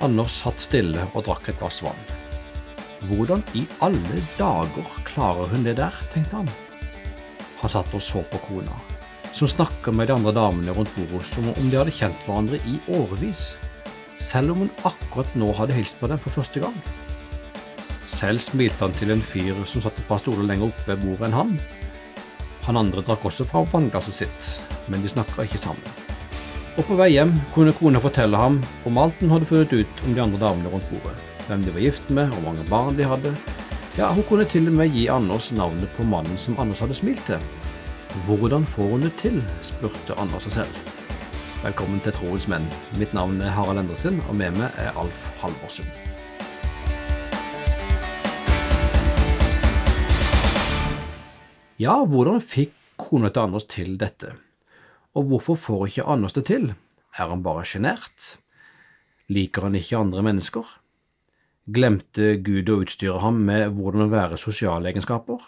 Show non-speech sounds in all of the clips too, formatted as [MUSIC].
Anders satt stille og drakk et glass vann. Hvordan i alle dager klarer hun det der, tenkte han. Han satt og så på kona, som snakka med de andre damene rundt bordet som om de hadde kjent hverandre i årevis, selv om hun akkurat nå hadde hilst på dem for første gang. Selv smilte han til en fyr som satt et par stoler lenger oppe ved bordet enn han. Han andre drakk også fra vannglasset sitt, men de snakka ikke sammen. Og på vei hjem kunne kona fortelle ham om alt hun hadde funnet ut om de andre damene rundt bordet. Hvem de var gift med, hvor mange barn de hadde. Ja, hun kunne til og med gi Anders navnet på mannen som Anders hadde smilt til. Hvordan får hun det til? spurte Anders seg selv. Velkommen til Troens menn. Mitt navn er Harald Endresen, og med meg er Alf Halvorsen. Ja, hvordan fikk kona til Anders til dette? Og hvorfor får ikke Anders det til? Er han bare sjenert? Liker han ikke andre mennesker? Glemte Gud å utstyre ham med hvordan å være sosiale egenskaper?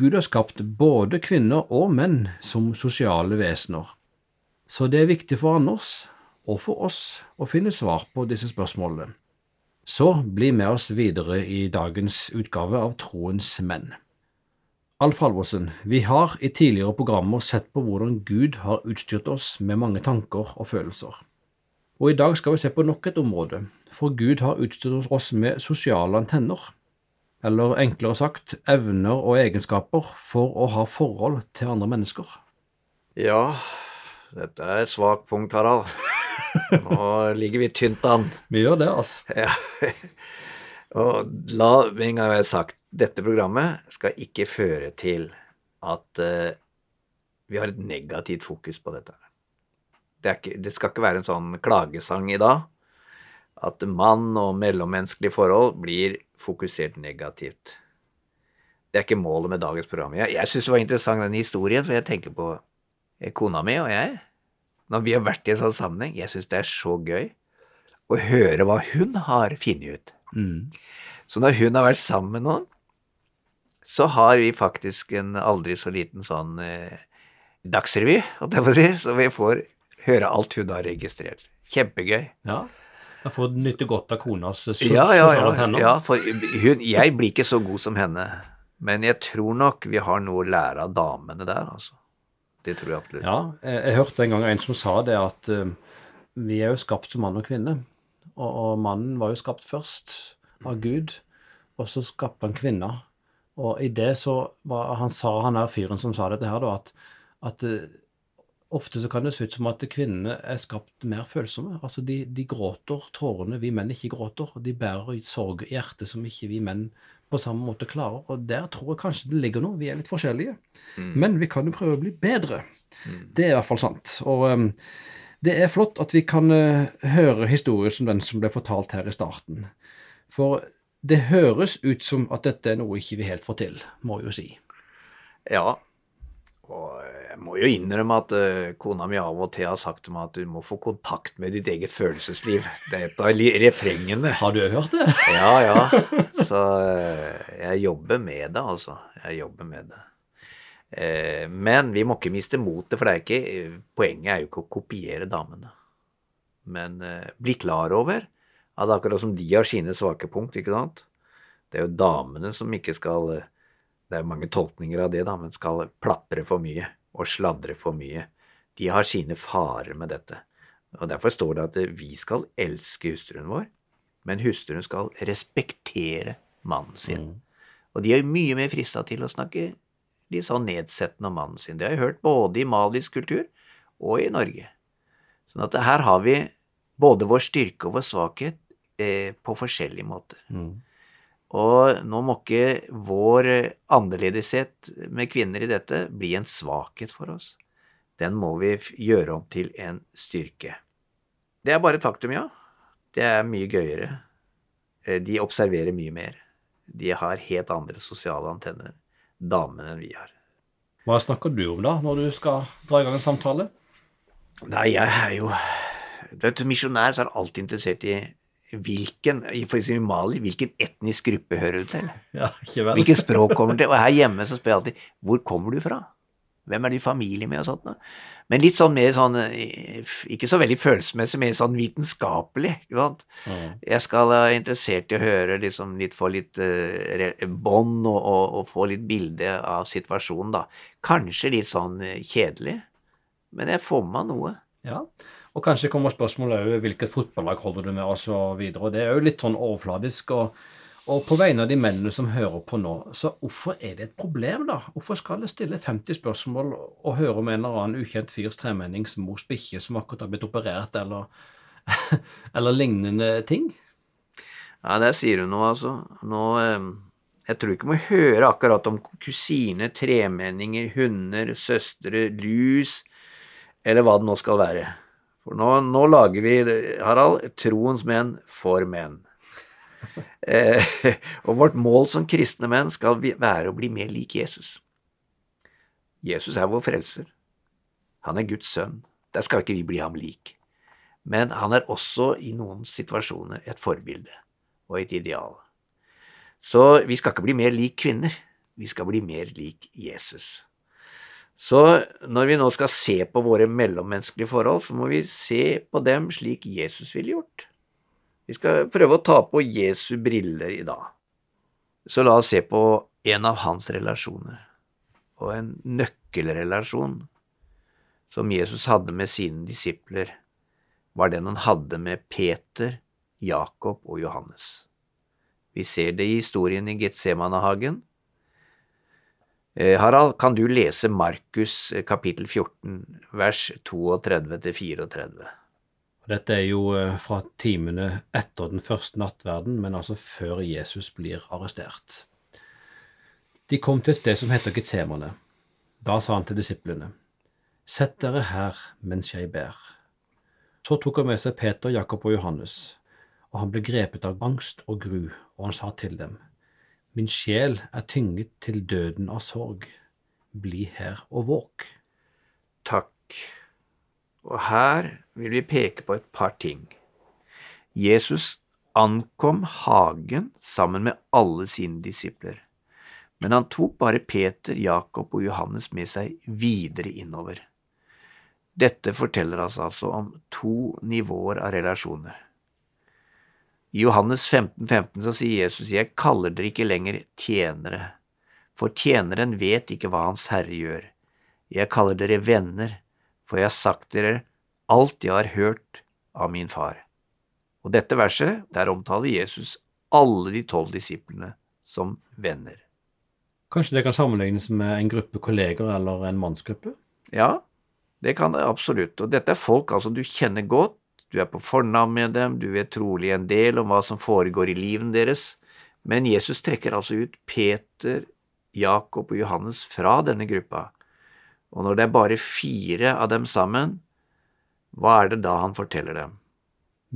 Gud har skapt både kvinner og menn som sosiale vesener, så det er viktig for Anders og for oss å finne svar på disse spørsmålene. Så bli med oss videre i dagens utgave av Troens menn. Alf Halvorsen, vi har i tidligere programmer sett på hvordan Gud har utstyrt oss med mange tanker og følelser. Og i dag skal vi se på nok et område, for Gud har utstyrt oss med sosiale antenner, eller enklere sagt evner og egenskaper for å ha forhold til andre mennesker. Ja, dette er et svakt punkt, Harald. Nå ligger vi tynt an. Vi gjør det, altså. Ja. [LAUGHS] Og la meg en gang være sagt, dette programmet skal ikke føre til at uh, vi har et negativt fokus på dette. Det, ikke, det, skal ikke være en sånn klagesang i dag at mann og mellommenneskelige forhold blir fokusert negativt. Det er ikke målet med dagens program. Jeg, jeg syns det var interessant den historien, for jeg tenker på eh, kona mi og jeg. Når vi har vært i en sånn sammenheng. Jeg syns det er så gøy å høre hva hun har funnet ut. Mm. Så når hun har vært sammen med noen, så har vi faktisk en aldri så liten sånn eh, dagsrevy, holdt jeg på å si, så vi får høre alt hun har registrert. Kjempegøy. Ja. Da får du nyte godt av konas sosiale ja, ja, ja, ja, for hun, jeg blir ikke så god som henne. Men jeg tror nok vi har noe å lære av damene der, altså. Det tror jeg absolutt. Ja, jeg, jeg hørte en gang en som sa det at uh, vi er jo skapt som mann og kvinne. Og, og mannen var jo skapt først av Gud, og så skapte han kvinna. Og i det så var Han sa, han er fyren som sa dette her, da, at, at uh, ofte så kan det se ut som at kvinnene er skapt mer følsomme. Altså de, de gråter tårene vi menn ikke gråter. og De bærer sorg i hjertet som ikke vi menn på samme måte klarer. Og der tror jeg kanskje det ligger noe. Vi er litt forskjellige. Mm. Men vi kan jo prøve å bli bedre. Mm. Det er i hvert fall sant. Og um, det er flott at vi kan uh, høre historier som den som ble fortalt her i starten. For det høres ut som at dette er noe ikke vi helt får til, må jeg jo si. Ja, og jeg må jo innrømme at uh, kona mi av og til har sagt til meg at du må få kontakt med ditt eget følelsesliv. Det er et av refrengene. Har du hørt det? [LAUGHS] ja, ja. Så uh, jeg jobber med det, altså. Jeg jobber med det. Uh, men vi må ikke miste motet, for det er ikke, poenget er jo ikke å kopiere damene. Men bli klar over at akkurat som de har sine svake punkt, ikke sant. Det er jo damene som ikke skal Det er mange tolkninger av det, da, men skal plapre for mye og sladre for mye. De har sine farer med dette. Og Derfor står det at vi skal elske hustruen vår, men hustruen skal respektere mannen sin. Mm. Og de er mye mer frista til å snakke litt sånn nedsettende om mannen sin. Det har jeg hørt både i malisk kultur og i Norge. Sånn at her har vi både vår styrke og vår svakhet eh, på forskjellige måter. Mm. Og nå må ikke vår annerledeshet med kvinner i dette bli en svakhet for oss. Den må vi gjøre om til en styrke. Det er bare et faktum, ja. Det er mye gøyere. Eh, de observerer mye mer. De har helt andre sosiale antenner, damene, enn vi har. Hva snakker du om da, når du skal dra i gang en samtale? Nei, jeg er jo vet du, Misjonær så er alltid interessert i hvilken for eksempel i Mali, hvilken etnisk gruppe hører du til? [LAUGHS] Ja, ikke vel. Hvilket språk kommer du til? Og her hjemme så spør jeg alltid hvor kommer du fra? Hvem er du i familie med og sånt noe? Men litt sånn mer sånn eh, Ikke så veldig følelsesmessig, mer sånn vitenskapelig, ikke sant. Mm. Jeg skal være interessert i å høre liksom litt, få litt uh, bånd og, og, og, få litt bilde av situasjonen, da. Kanskje litt sånn uh, kjedelig, men jeg får med meg noe. Ja, og kanskje kommer spørsmålet òg hvilket fotballag holder du med, videre. Det er jo litt sånn overfladisk. og og på vegne av de mennene som hører på nå, så hvorfor er det et problem, da? Hvorfor skal jeg stille 50 spørsmål og høre om en eller annen ukjent fyrs tremennings mors bikkje som akkurat har blitt operert, eller, [LAUGHS] eller lignende ting? Ja, der sier du noe, altså. Nå eh, Jeg tror ikke vi må høre akkurat om kusiner, tremenninger, hunder, søstre, lus, eller hva det nå skal være. For nå, nå lager vi, Harald, troens menn for menn. [LAUGHS] Eh, og vårt mål som kristne menn skal være å bli mer lik Jesus. Jesus er vår frelser. Han er Guds sønn. Der skal ikke vi bli ham lik. Men han er også i noen situasjoner et forbilde og et ideal. Så vi skal ikke bli mer lik kvinner. Vi skal bli mer lik Jesus. Så når vi nå skal se på våre mellommenneskelige forhold, så må vi se på dem slik Jesus ville gjort. Vi skal prøve å ta på Jesu briller i dag. Så la oss se på en av hans relasjoner, og en nøkkelrelasjon som Jesus hadde med sine disipler, var den han hadde med Peter, Jakob og Johannes. Vi ser det i historien i Getsemanehagen. Eh, Harald, kan du lese Markus eh, kapittel 14, vers 32 34? Dette er jo eh, fra timene etter den første nattverden, men altså før Jesus blir arrestert. De kom til et sted som heter Getsemane. Da sa han til disiplene, Sett dere her mens jeg ber. Så tok han med seg Peter, Jakob og Johannes, og han ble grepet av angst og gru, og han sa til dem, Min sjel er tynget til døden av sorg. Bli her og våk. Takk. Og her vil vi peke på et par ting. Jesus ankom hagen sammen med alle sine disipler, men han tok bare Peter, Jakob og Johannes med seg videre innover. Dette forteller oss altså om to nivåer av relasjoner. I Johannes 15, 15 så sier Jesus, Jeg kaller dere ikke lenger tjenere, for tjeneren vet ikke hva Hans Herre gjør. Jeg kaller dere venner, for jeg har sagt dere alt jeg har hørt av min far. Og dette verset, der omtaler Jesus alle de tolv disiplene som venner. Kanskje det kan sammenlignes med en gruppe kolleger eller en mannsgruppe? Ja, det kan det absolutt. Og dette er folk altså du kjenner godt, du er på fornavn med dem, du vet trolig en del om hva som foregår i livet deres, men Jesus trekker altså ut Peter, Jakob og Johannes fra denne gruppa og når det er bare fire av dem sammen, hva er det da han forteller dem?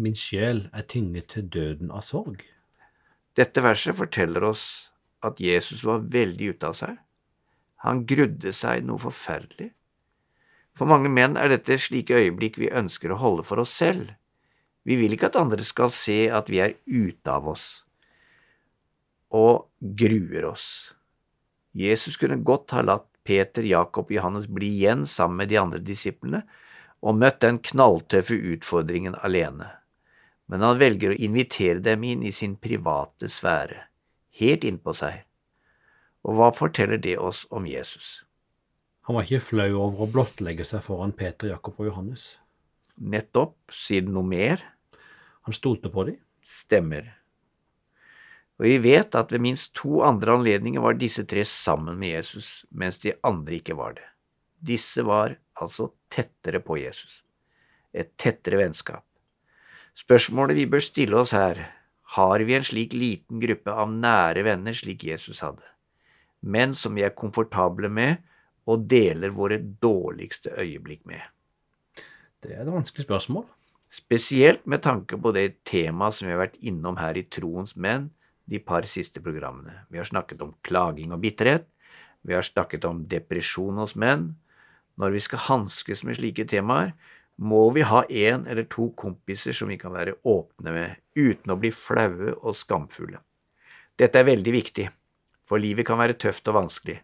Min sjel er tynget til døden av sorg. Dette verset forteller oss at Jesus var veldig ute av seg. Han grudde seg noe forferdelig. For mange menn er dette slike øyeblikk vi ønsker å holde for oss selv. Vi vil ikke at andre skal se at vi er ute av oss og gruer oss. Jesus kunne godt ha latt Peter, Jakob og Johannes bli igjen sammen med de andre disiplene og møtt den knalltøffe utfordringen alene, men han velger å invitere dem inn i sin private sfære, helt innpå seg. Og hva forteller det oss om Jesus? Han var ikke flau over å blottlegge seg foran Peter, Jakob og Johannes. Nettopp, sier det noe mer? Han stolte på dem. Stemmer. Og vi vet at ved minst to andre anledninger var disse tre sammen med Jesus, mens de andre ikke var det. Disse var altså tettere på Jesus, et tettere vennskap. Spørsmålet vi bør stille oss her, har vi en slik liten gruppe av nære venner slik Jesus hadde, men som vi er komfortable med og deler våre dårligste øyeblikk med? Det er et vanskelig spørsmål. Spesielt med tanke på det temaet som vi har vært innom her i Troens menn, de par siste programmene. Vi har snakket om klaging og bitterhet, vi har snakket om depresjon hos menn. Når vi skal hanskes med slike temaer, må vi ha en eller to kompiser som vi kan være åpne med, uten å bli flaue og skamfulle. Dette er veldig viktig, for livet kan være tøft og vanskelig.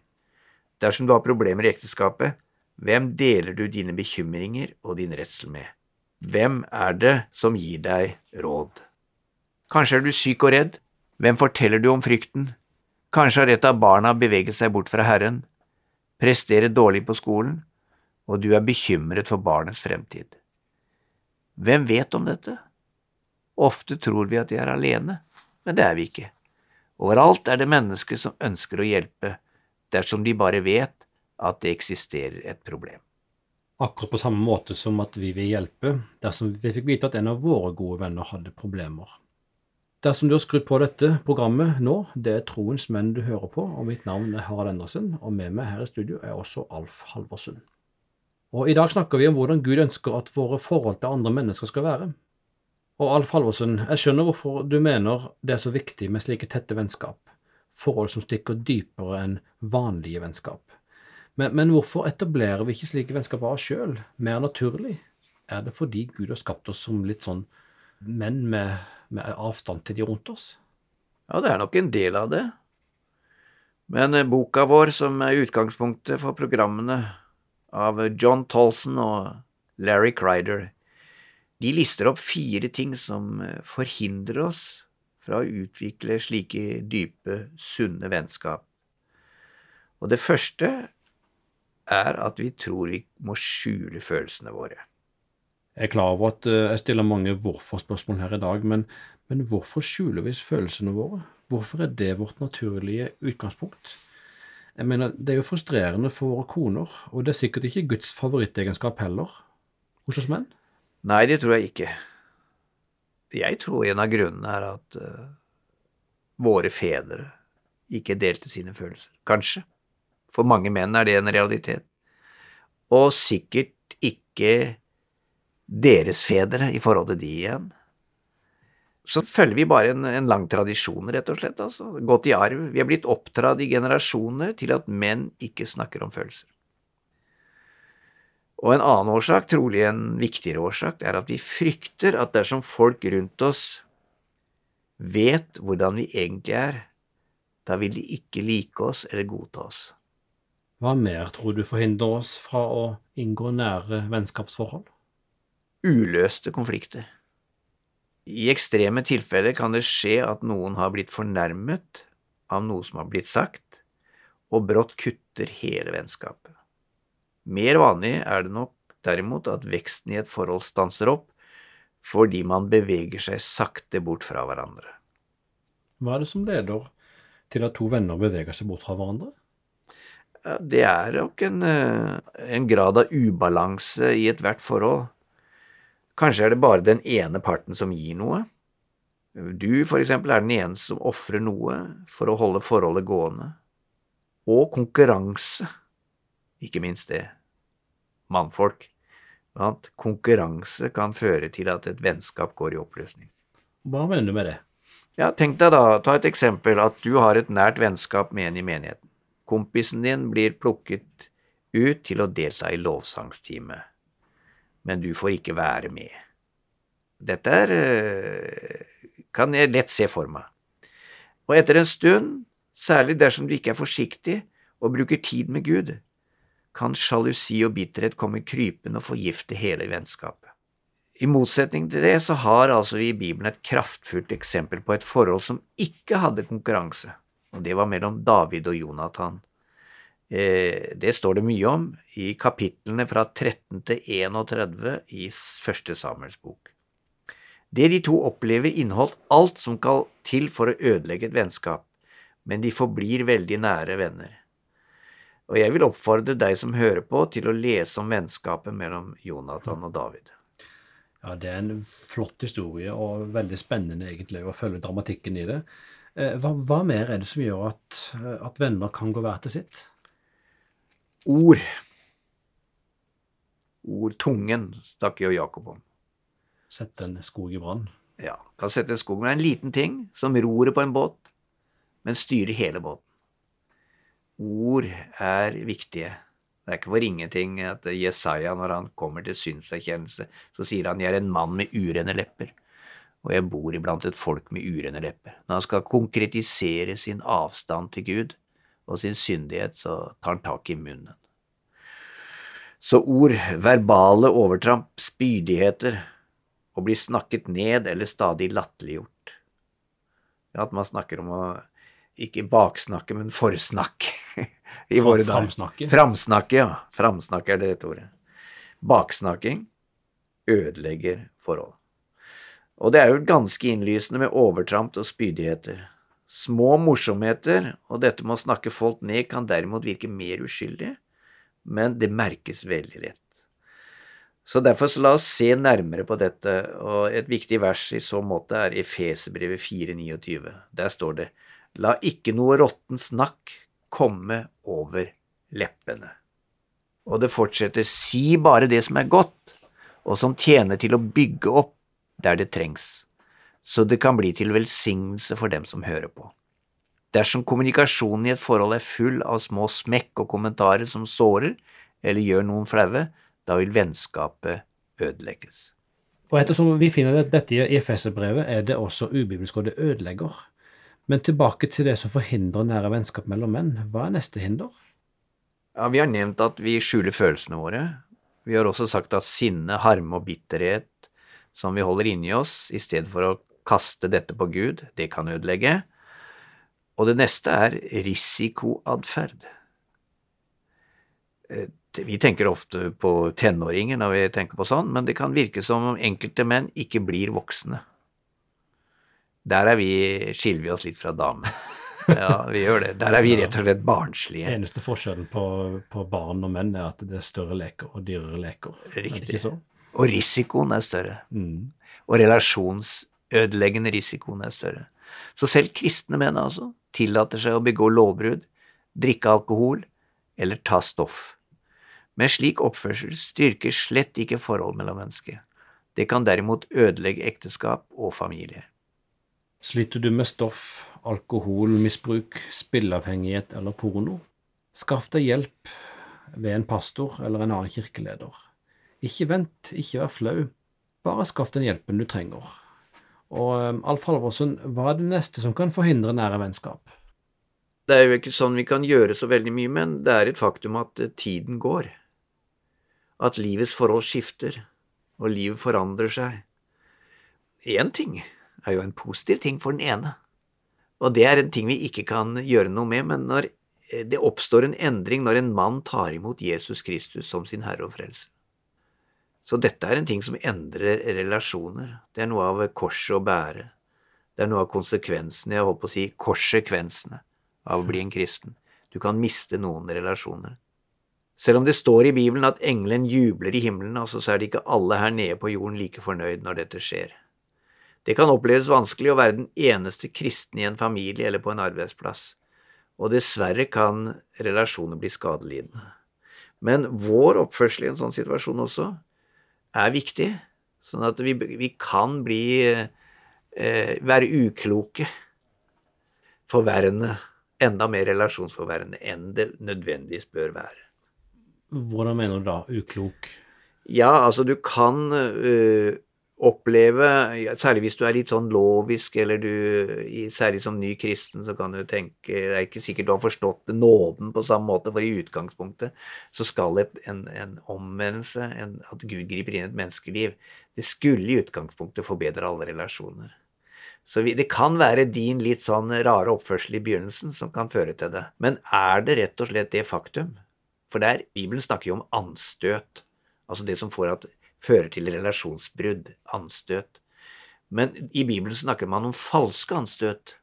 Dersom du har problemer i ekteskapet, hvem deler du dine bekymringer og din redsel med? Hvem er det som gir deg råd? Kanskje er du syk og redd? Hvem forteller du om frykten? Kanskje har et av barna beveget seg bort fra Herren, presterer dårlig på skolen, og du er bekymret for barnets fremtid. Hvem vet om dette? Ofte tror vi at de er alene, men det er vi ikke. Overalt er det mennesker som ønsker å hjelpe, dersom de bare vet at det eksisterer et problem. Akkurat på samme måte som at vi vil hjelpe dersom vi fikk vite at en av våre gode venner hadde problemer. Dersom du har skrudd på dette programmet nå, det er Troens menn du hører på, og mitt navn er Harald Endresen, og med meg her i studio er også Alf Halvorsen. Og I dag snakker vi om hvordan Gud ønsker at våre forhold til andre mennesker skal være. Og Alf Halvorsen, jeg skjønner hvorfor du mener det er så viktig med slike tette vennskap, forhold som stikker dypere enn vanlige vennskap. Men, men hvorfor etablerer vi ikke slike vennskap av oss sjøl, mer naturlig? Er det fordi Gud har skapt oss som litt sånn menn med, med avstand til de rundt oss? Ja, det er nok en del av det. Men eh, boka vår, som er utgangspunktet for programmene av John Tolson og Larry Crider, de lister opp fire ting som eh, forhindrer oss fra å utvikle slike dype, sunne vennskap. Og det første er at vi tror vi må skjule følelsene våre. Jeg er klar over at eh, jeg stiller mange hvorfor-spørsmål her i dag, men, men hvorfor skjuler vi følelsene våre? Hvorfor er det vårt naturlige utgangspunkt? Jeg mener, Det er jo frustrerende for våre koner, og det er sikkert ikke Guds favorittegenskap heller hos oss menn? Nei, det tror jeg ikke. Jeg tror en av grunnene er at uh, våre fedre ikke delte sine følelser. Kanskje. For mange menn er det en realitet. Og sikkert ikke deres fedre i forhold til de igjen. Så følger vi bare en, en lang tradisjon, rett og slett. altså. Gått i arv. Vi er blitt oppdratt i generasjoner til at menn ikke snakker om følelser. Og en annen årsak, trolig en viktigere årsak, er at vi frykter at dersom folk rundt oss vet hvordan vi egentlig er, da vil de ikke like oss eller godta oss. Hva mer tror du forhindrer oss fra å inngå nære vennskapsforhold? Uløste konflikter. I ekstreme tilfeller kan det skje at noen har blitt fornærmet av noe som har blitt sagt, og brått kutter hele vennskapet. Mer vanlig er det nok derimot at veksten i et forhold stanser opp fordi man beveger seg sakte bort fra hverandre. Hva er det som leder til at to venner beveger seg bort fra hverandre? det er nok en, eh, en grad av ubalanse i ethvert forhold. Kanskje er det bare den ene parten som gir noe. Du, for eksempel, er den ene som ofrer noe for å holde forholdet gående. Og konkurranse, ikke minst det. Mannfolk. At konkurranse kan føre til at et vennskap går i oppløsning. Hva mener du med det? Ja, Tenk deg da, ta et eksempel, at du har et nært vennskap med en i menigheten. Kompisen din blir plukket ut til å delta i lovsangstime, men du får ikke være med. Dette er eh, kan jeg lett se for meg. Og etter en stund, særlig dersom du ikke er forsiktig og bruker tid med Gud, kan sjalusi og bitterhet komme krypende og forgifte hele vennskapet. I motsetning til det så har altså vi i Bibelen et kraftfullt eksempel på et forhold som ikke hadde konkurranse og det var mellom David og Jonathan. Eh, det står det mye om i kapitlene fra 13 til 31 i første Samuels bok. Det de to opplever, inneholdt alt som skal til for å ødelegge et vennskap, men de forblir veldig nære venner. Og jeg vil oppfordre deg som hører på, til å lese om vennskapet mellom Jonathan og David. Ja, det er en flott historie, og veldig spennende egentlig å følge dramatikken i det. Eh, hva, hva, mer er det som gjør at, eh, at venner kan gå hver til sitt? Ord. Ord. Tungen snakker jo Jakob om. Sette en skog i brann? Ja, kan sette en skog. Men en liten ting, som roret på en båt, men styrer hele båten. Ord er viktige. Det er ikke for ingenting at Jesaja, når han kommer til synserkjennelse, så sier han 'jeg er en mann med urene lepper' og jeg bor iblant et folk med urene lepper. Når han skal konkretisere sin avstand til Gud, og sin syndighet, så tar han tak i munnen. Så ord, verbale overtramp, spydigheter, å bli snakket ned eller stadig latterliggjort. At man snakker om å ikke baksnakke, men forsnakke [LAUGHS] i våre dager. Framsnakke. Framsnakke, ja. Framsnakke er det rette ordet. Baksnakking ødelegger forhold. Og det er jo ganske innlysende med overtramp og spydigheter. Små morsomheter og dette med å snakke folk ned kan derimot virke mer uskyldig, men det merkes veldig lett. Så derfor så la oss se nærmere på dette, og et viktig vers i så måte er Efeserbrevet 4,29. Der står det La ikke noe råtten snakk komme over leppene. Og det fortsetter Si bare det som er godt, og som tjener til å bygge opp der det trengs, så det kan bli til velsignelse for dem som hører på. Dersom kommunikasjonen i et forhold er full av små smekk og kommentarer som sårer eller gjør noen flaue, da vil vennskapet ødelegges. Og ettersom vi finner dette i Efeserbrevet, er det også ubibelsk, og det ødelegger. Men tilbake til det som forhindrer nære vennskap mellom menn. Hva er neste hinder? Ja, Vi har nevnt at vi skjuler følelsene våre. Vi har også sagt at sinne, harme og bitterhet som vi holder inni oss, i stedet for å kaste dette på Gud, det kan ødelegge. Og det neste er risikoatferd. Eh, Vi tenker ofte på tenåringer når vi tenker på sånn, men det kan virke som om enkelte menn ikke blir voksne. Der er vi, skiller vi oss litt fra damer. Ja, vi gjør det. Der er vi rett og slett barnslige. Eneste forskjellen på, på barn og menn er at det er større leker og dyrere leker. Er det Riktig. ikke så? Og risikoen er større. Mm. Og relasjonsødeleggende risikoen er større. Så selv kristne menn altså tillater seg å begå lovbrudd, drikke alkohol eller ta stoff. Men slik oppførsel styrker slett ikke forhold mellom mennesker. Det kan derimot ødelegge ekteskap og familie. Sliter du med stoff, alkoholmisbruk, spilleavhengighet eller porno? Skaff deg hjelp ved en pastor eller en annen kirkeleder. Ikke vent, ikke vær flau, bare skaff den hjelpen du trenger. Og um, Alf Halvorsen, hva er det neste som kan forhindre nære vennskap? Det er jo ikke sånn vi kan gjøre så veldig mye, men det er et faktum at eh, tiden går. At livets forhold skifter, og livet forandrer seg. Én ting er jo en positiv ting for den ene, og det er en ting vi ikke kan gjøre noe med, men når eh, det oppstår en endring når en mann tar imot Jesus Kristus som sin Herre og frelse. Så dette er en ting som endrer relasjoner. Det er noe av korset å bære. Det er noe av konsekvensene, jeg holdt på å si korsekvensene, av å bli en kristen. Du kan miste noen relasjoner. Selv om det står i Bibelen at engelen jubler i himmelen, altså, så er det ikke alle her nede på jorden like fornøyd når dette skjer. Det kan oppleves vanskelig å være den eneste kristne i en familie eller på en arbeidsplass, og dessverre kan relasjoner bli skadelidende. Men vår oppførsel i en sånn situasjon også er viktig, sånn at vi, vi kan bli eh, være ukloke, forverrende, enda mer relasjonsforverrende enn det nødvendigvis bør være. Hvordan mener du da uklok? Ja, altså du kan øh, oppleve, særlig hvis du er litt sånn lovisk, eller du, særlig som ny kristen, så kan du tenke, det er ikke sikkert du har forstått nåden på samme måte, for i utgangspunktet så skal et, en, en omvendelse, en, at Gud griper inn i et menneskeliv, det skulle i utgangspunktet forbedre alle relasjoner. Så vi, det kan være din litt sånn rare oppførsel i begynnelsen som kan føre til det. Men er det rett og slett det faktum? For der, Bibelen snakker jo om anstøt, altså det som får at, fører til relasjonsbrudd, anstøt. Men i Bibelen snakker man om falske anstøt,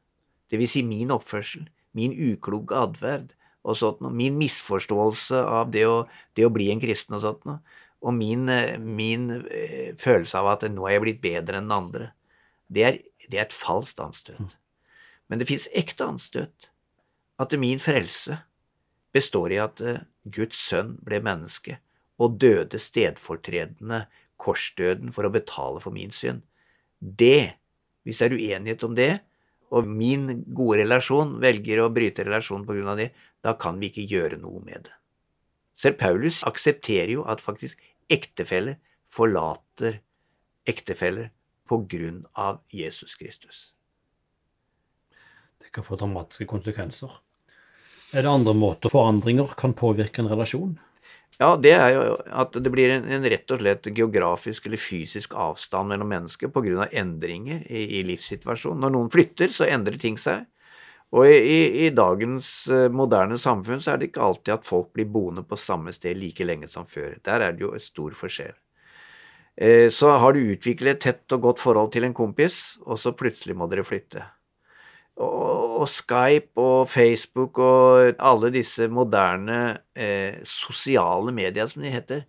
det vil si min oppførsel, min ukloke atferd og sånt noe, min misforståelse av det å, det å bli en kristen og sånt noe, og min, eh, min eh, følelse av at nå er jeg blitt bedre enn andre. Det er, det er et falskt anstøt. Men det fins ekte anstøt. At min frelse består i at eh, Guds sønn ble menneske og døde stedfortredende korsdøden for å betale for min synd. Det, hvis det er uenighet om det, og min gode relasjon velger å bryte relasjonen av det, da kan vi ikke gjøre noe med det. Selv Paulus aksepterer jo at faktisk ektefeller forlater ektefeller på grunn av Jesus Kristus. Det kan få dramatiske konsekvenser. Er det andre måter forandringer kan påvirke en relasjon? Ja, det er jo at det blir en, en rett og slett geografisk eller fysisk avstand mellom mennesker pga. endringer i, i livssituasjonen. Når noen flytter, så endrer ting seg. Og i, i, dagens uh, moderne samfunn så er det ikke alltid at folk blir boende på samme sted like lenge som før. Der er det jo et stor forskjell. Uh, så har du utviklet et tett og godt forhold til en kompis, og så plutselig må dere flytte og, Skype og Facebook og alle disse moderne eh, sosiale medier, som de heter,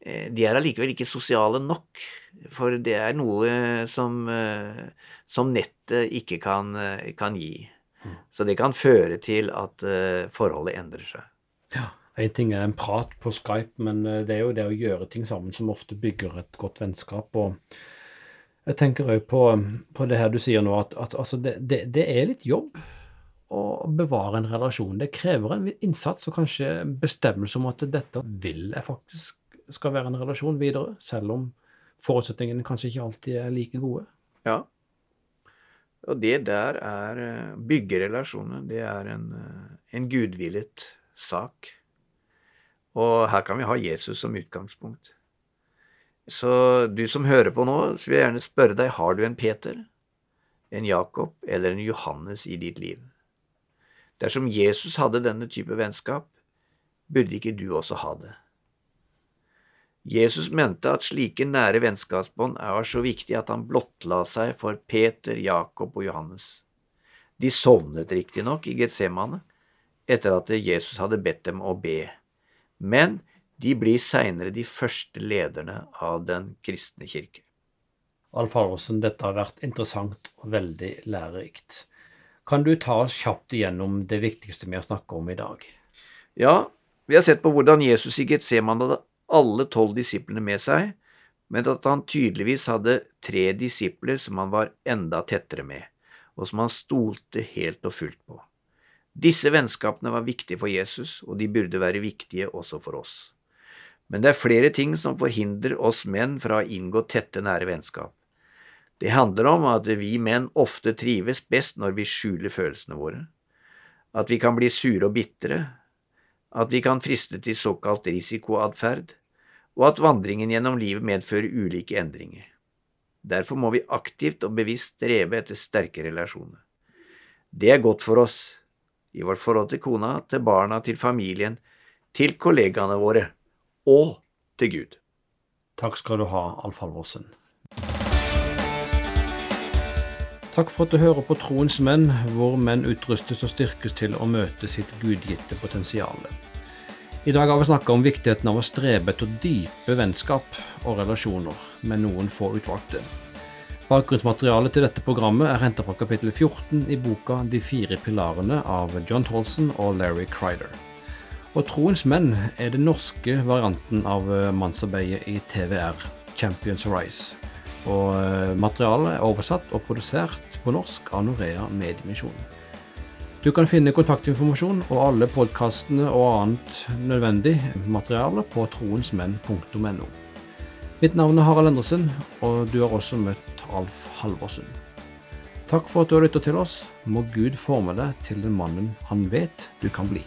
eh, de er allikevel ikke sosiale nok. For det er noe som, eh, som nettet ikke kan, eh, kan gi. Mm. Så det kan føre til at eh, forholdet endrer seg. Ja. En ting er en prat på Skype, men eh, det er jo det å gjøre ting sammen som ofte bygger et godt vennskap. og jeg tenker òg på, på, det her du sier nå, at, at altså det, det, det, er litt jobb å bevare en relasjon. Det krever en innsats og kanskje bestemmelse om at dette vil jeg faktisk skal være en relasjon videre, selv om forutsetningene kanskje ikke alltid er like gode. Ja. Og det der er Byggerelasjoner, det er en, en gudvillet sak. Og her kan vi ha Jesus som utgangspunkt. Så du som hører på nå, så vil jeg gjerne spørre deg, har du en Peter, en Jakob eller en Johannes i ditt liv? Dersom Jesus hadde denne type vennskap, burde ikke du også ha det? Jesus mente at slike nære vennskapsbånd er så viktig at han blottla seg for Peter, Jakob og Johannes. De sovnet riktignok i Getsemane etter at Jesus hadde bedt dem å be, men de blir seinere de første lederne av den kristne kirke. Alf Halvorsen, dette har vært interessant og veldig lærerikt. Kan du ta oss kjapt igjennom det viktigste vi har snakket om i dag? Ja, vi har sett på hvordan Jesus i Getseman hadde alle tolv disiplene med seg, men at han tydeligvis hadde tre disipler som han var enda tettere med, og som han stolte helt og fullt på. Disse vennskapene var viktige for Jesus, og de burde være viktige også for oss. Men det er flere ting som forhindrer oss menn fra å inngå tette, nære vennskap. Det handler om at vi menn ofte trives best når vi skjuler følelsene våre, at vi kan bli sure og bitre, at vi kan friste til såkalt risikoatferd, og at vandringen gjennom livet medfører ulike endringer. Derfor må vi aktivt og bevisst streve etter sterke relasjoner. Det er godt for oss, i vårt forhold til kona, til barna, til familien, til kollegaene våre og til Gud. Takk skal du ha, Alf Halvorsen. Takk for at du hører på Troens menn, hvor menn utrustes og styrkes til å møte sitt gudgitte potensial. I dag har vi snakka om viktigheten av å strebe etter dype vennskap og relasjoner med noen få utvalgte. Bakgrunnsmaterialet til dette programmet er henta fra kapittel 14 i boka De fire pilarene av John Tolson og Larry Crider. Og Troens menn er den norske varianten av eh, mannsarbeidet i TVR, Champions Rise. Og eh, materialet er oversatt og produsert på norsk av Norea Mediemisjon. Du kan finne kontaktinformasjon og alle podkastene og annet nødvendig materiale på troensmenn.no. Mitt navn er Harald Endresen, og du har også møtt Alf Halvorsen. Takk for at du har lyttet til oss. Må Gud forme deg til den mannen han vet du kan bli.